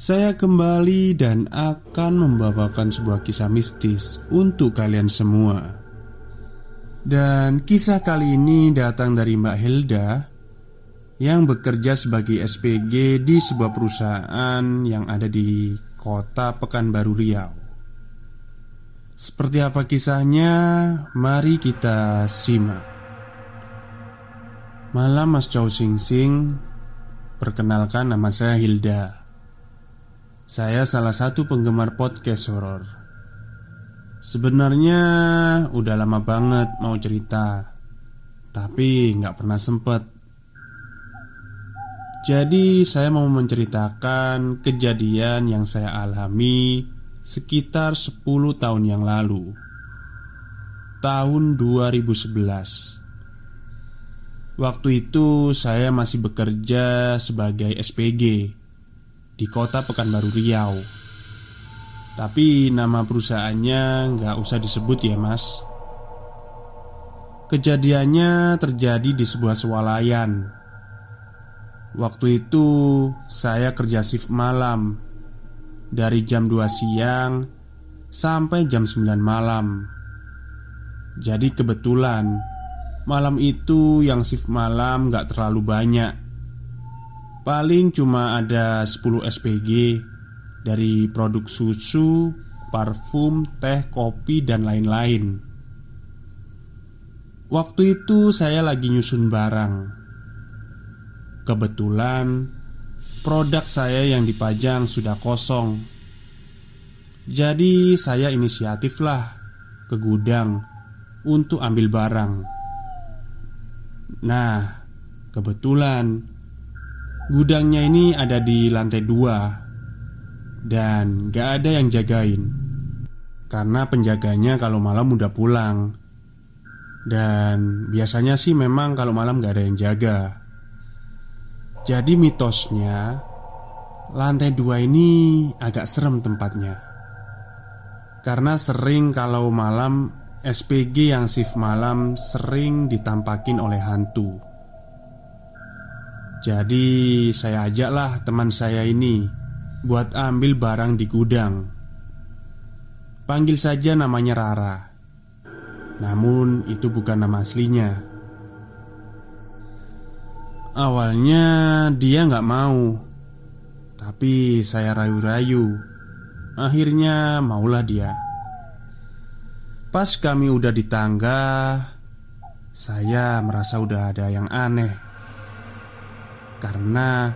saya kembali dan akan membawakan sebuah kisah mistis untuk kalian semua. Dan kisah kali ini datang dari Mbak Hilda yang bekerja sebagai SPG di sebuah perusahaan yang ada di kota Pekanbaru Riau. Seperti apa kisahnya? Mari kita simak. Malam Mas Chow Sing Sing Perkenalkan nama saya Hilda saya salah satu penggemar podcast horor. Sebenarnya udah lama banget mau cerita, tapi nggak pernah sempet. Jadi saya mau menceritakan kejadian yang saya alami sekitar 10 tahun yang lalu. Tahun 2011. Waktu itu saya masih bekerja sebagai SPG di kota Pekanbaru Riau. Tapi nama perusahaannya nggak usah disebut ya mas. Kejadiannya terjadi di sebuah swalayan. Waktu itu saya kerja shift malam Dari jam 2 siang sampai jam 9 malam. Jadi kebetulan Malam itu yang shift malam gak terlalu banyak Paling cuma ada 10 SPG Dari produk susu, parfum, teh, kopi, dan lain-lain. Waktu itu saya lagi nyusun barang. Kebetulan Produk saya yang dipajang sudah kosong. Jadi saya inisiatif lah Ke gudang Untuk ambil barang. Nah Kebetulan Gudangnya ini ada di lantai dua. Dan gak ada yang jagain. Karena penjaganya kalau malam udah pulang. Dan biasanya sih memang kalau malam gak ada yang jaga. Jadi mitosnya Lantai dua ini agak serem tempatnya. Karena sering kalau malam SPG yang shift malam sering ditampakin oleh hantu jadi saya ajaklah teman saya ini Buat ambil barang di gudang. Panggil saja namanya Rara. Namun itu bukan nama aslinya. Awalnya dia nggak mau. Tapi saya rayu-rayu. Akhirnya maulah dia. Pas kami udah di tangga Saya merasa udah ada yang aneh karena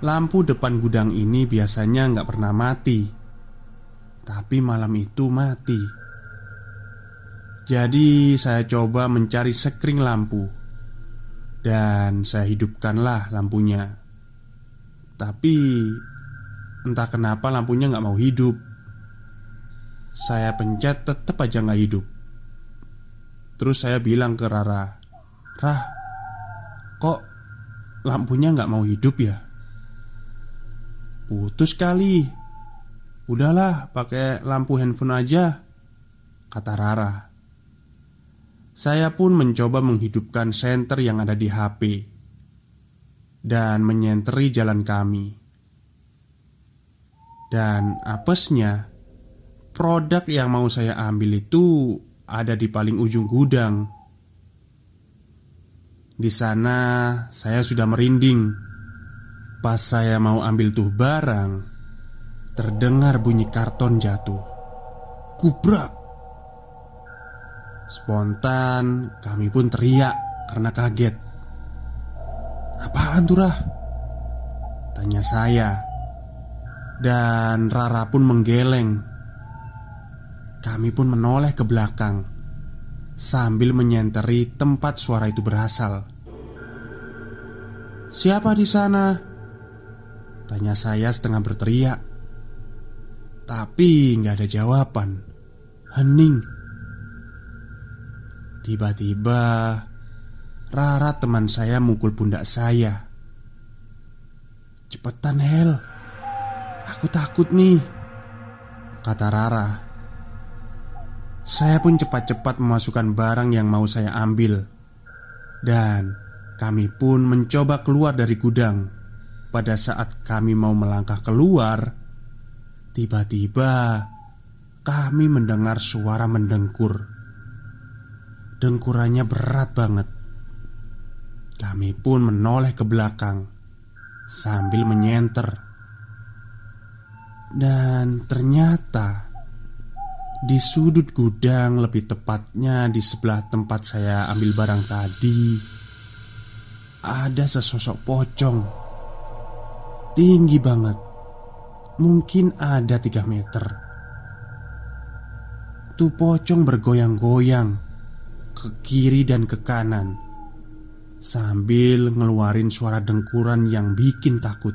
lampu depan gudang ini biasanya nggak pernah mati. Tapi malam itu mati. Jadi saya coba mencari sekring lampu. Dan saya hidupkanlah lampunya. Tapi Entah kenapa lampunya nggak mau hidup. Saya pencet tetap aja nggak hidup. Terus saya bilang ke Rara Rah Kok lampunya nggak mau hidup ya? Putus kali. Udahlah pakai lampu handphone aja Kata Rara. Saya pun mencoba menghidupkan senter yang ada di HP Dan menyenteri jalan kami. Dan apesnya Produk yang mau saya ambil itu ada di paling ujung gudang di sana saya sudah merinding. Pas saya mau ambil tuh barang Terdengar bunyi karton jatuh. Kubrak. Spontan kami pun teriak karena kaget. Apaan tuh Rah? Tanya saya. Dan Rara pun menggeleng. Kami pun menoleh ke belakang sambil menyenteri tempat suara itu berasal. "Siapa di sana?" tanya saya setengah berteriak. Tapi nggak ada jawaban. Hening. Tiba-tiba Rara teman saya mukul pundak saya Cepetan Hel Aku takut nih Kata Rara Saya pun cepat-cepat memasukkan barang yang mau saya ambil Dan kami pun mencoba keluar dari gudang. Pada saat kami mau melangkah keluar Tiba-tiba kami mendengar suara mendengkur. Dengkurannya berat banget. Kami pun menoleh ke belakang Sambil menyenter. Dan ternyata Di sudut gudang lebih tepatnya di sebelah tempat saya ambil barang tadi Ada sesosok pocong. Tinggi banget. Mungkin ada tiga meter. Tuh pocong bergoyang-goyang ke kiri dan ke kanan Sambil ngeluarin suara dengkuran yang bikin takut.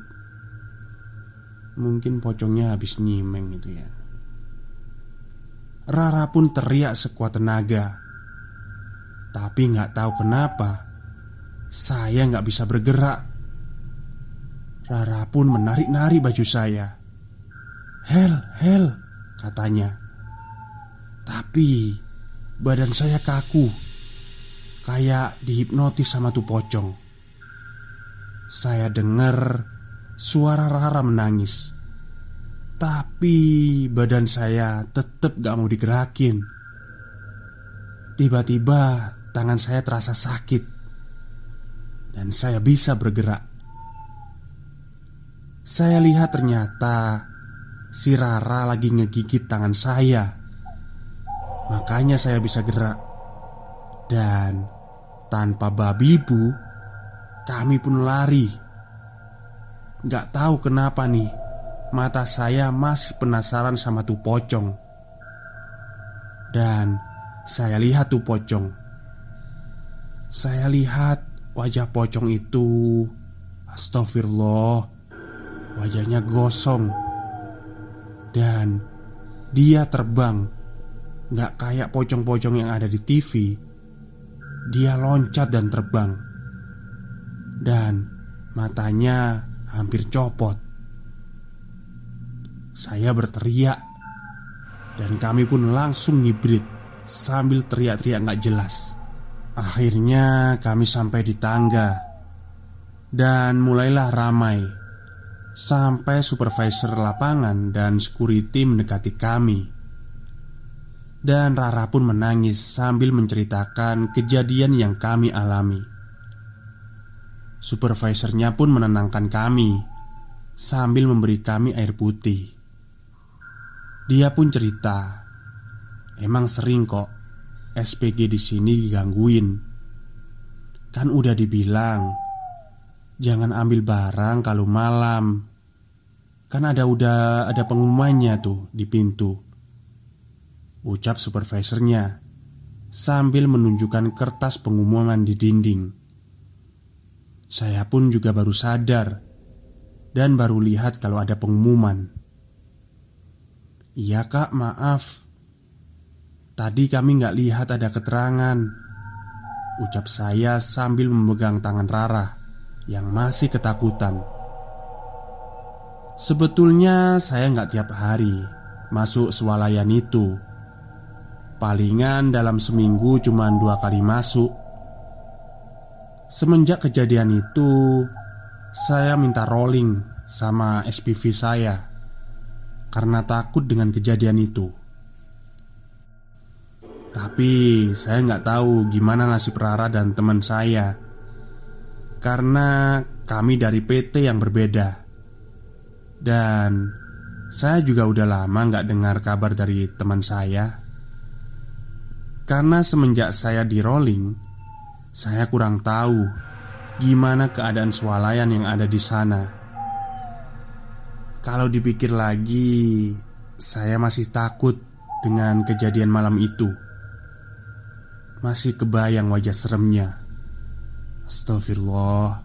Mungkin pocongnya habis nyimeng itu ya. Rara pun teriak sekuat tenaga Tapi nggak tahu kenapa Saya nggak bisa bergerak. Rara pun menarik-narik baju saya. Hel, Hel, katanya. Tapi Badan saya kaku Kayak dihipnotis sama tuh pocong. Saya dengar suara Rara menangis. Tapi badan saya tetap gak mau digerakin. Tiba-tiba tangan saya terasa sakit Dan saya bisa bergerak. Saya lihat ternyata Si Rara lagi ngegigit tangan saya. Makanya saya bisa gerak. Dan tanpa babi bu Kami pun lari. Gak tahu kenapa nih Mata saya masih penasaran sama tuh pocong. Dan saya lihat tuh pocong. Saya lihat wajah pocong itu Astagfirullah Wajahnya gosong. Dan dia terbang. Gak kayak pocong-pocong yang ada di TV Dia loncat dan terbang. Dan matanya hampir copot. Saya berteriak. Dan kami pun langsung ngibrit Sambil teriak-teriak gak jelas Akhirnya kami sampai di tangga Dan mulailah ramai Sampai supervisor lapangan dan security mendekati kami dan Rara pun menangis sambil menceritakan kejadian yang kami alami. Supervisornya pun menenangkan kami sambil memberi kami air putih. Dia pun cerita, emang sering kok SPG di sini digangguin. Kan udah dibilang, jangan ambil barang kalau malam. Kan ada udah ada pengumumannya tuh di pintu. Ucap supervisornya Sambil menunjukkan kertas pengumuman di dinding Saya pun juga baru sadar Dan baru lihat kalau ada pengumuman Iya kak maaf Tadi kami nggak lihat ada keterangan. Ucap saya sambil memegang tangan Rara Yang masih ketakutan. Sebetulnya saya nggak tiap hari Masuk swalayan itu. Palingan dalam seminggu cuma dua kali masuk. Semenjak kejadian itu Saya minta rolling sama SPV saya Karena takut dengan kejadian itu Tapi saya nggak tahu gimana nasib Rara dan teman saya Karena kami dari PT yang berbeda Dan saya juga udah lama nggak dengar kabar dari teman saya karena semenjak saya di rolling, saya kurang tahu gimana keadaan swalayan yang ada di sana. Kalau dipikir lagi, saya masih takut dengan kejadian malam itu. Masih kebayang wajah seremnya. Astagfirullah.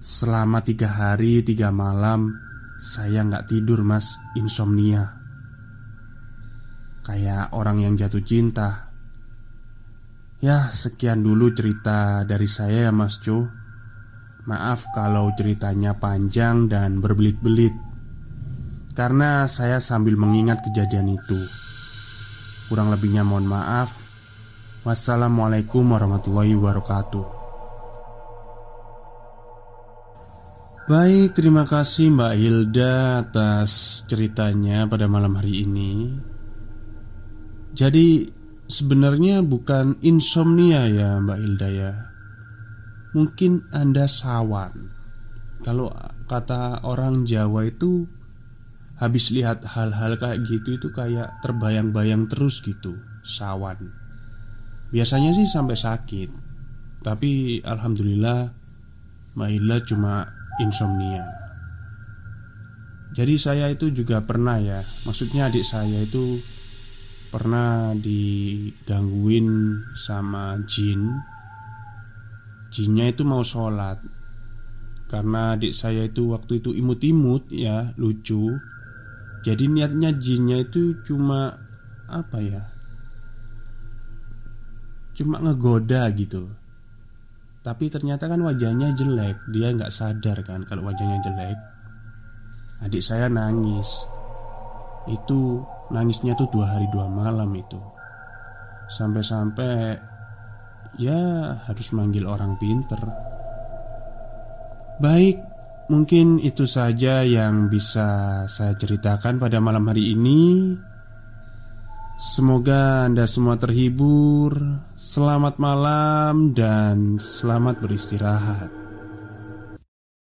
Selama tiga hari tiga malam Saya nggak tidur mas. Insomnia. Kayak orang yang jatuh cinta. Ya, sekian dulu cerita dari saya ya Mas Jo. Maaf kalau ceritanya panjang dan berbelit-belit. Karena saya sambil mengingat kejadian itu. Kurang lebihnya mohon maaf Wassalamualaikum warahmatullahi wabarakatuh. Baik, terima kasih Mbak Hilda atas ceritanya pada malam hari ini. Jadi sebenarnya bukan insomnia ya Mbak Hilda ya. Mungkin Anda sawan. Kalau kata orang Jawa itu Habis lihat hal-hal kayak gitu itu kayak terbayang-bayang terus gitu Sawan Biasanya sih sampai sakit. Tapi Alhamdulillah Hilda cuma insomnia. Jadi saya itu juga pernah ya Maksudnya adik saya itu pernah digangguin sama jin. Jinnya itu mau sholat. Karena adik saya itu waktu itu imut-imut ya lucu. Jadi niatnya jinnya itu cuma Apa ya Cuma ngegoda gitu. Tapi ternyata kan wajahnya jelek Dia nggak sadar kan kalau wajahnya jelek. Adik saya nangis. Itu Nangisnya tuh dua hari dua malam itu. Sampai-sampai Ya harus manggil orang pinter. Baik Mungkin itu saja yang bisa saya ceritakan pada malam hari ini Semoga Anda semua terhibur. Selamat malam dan selamat beristirahat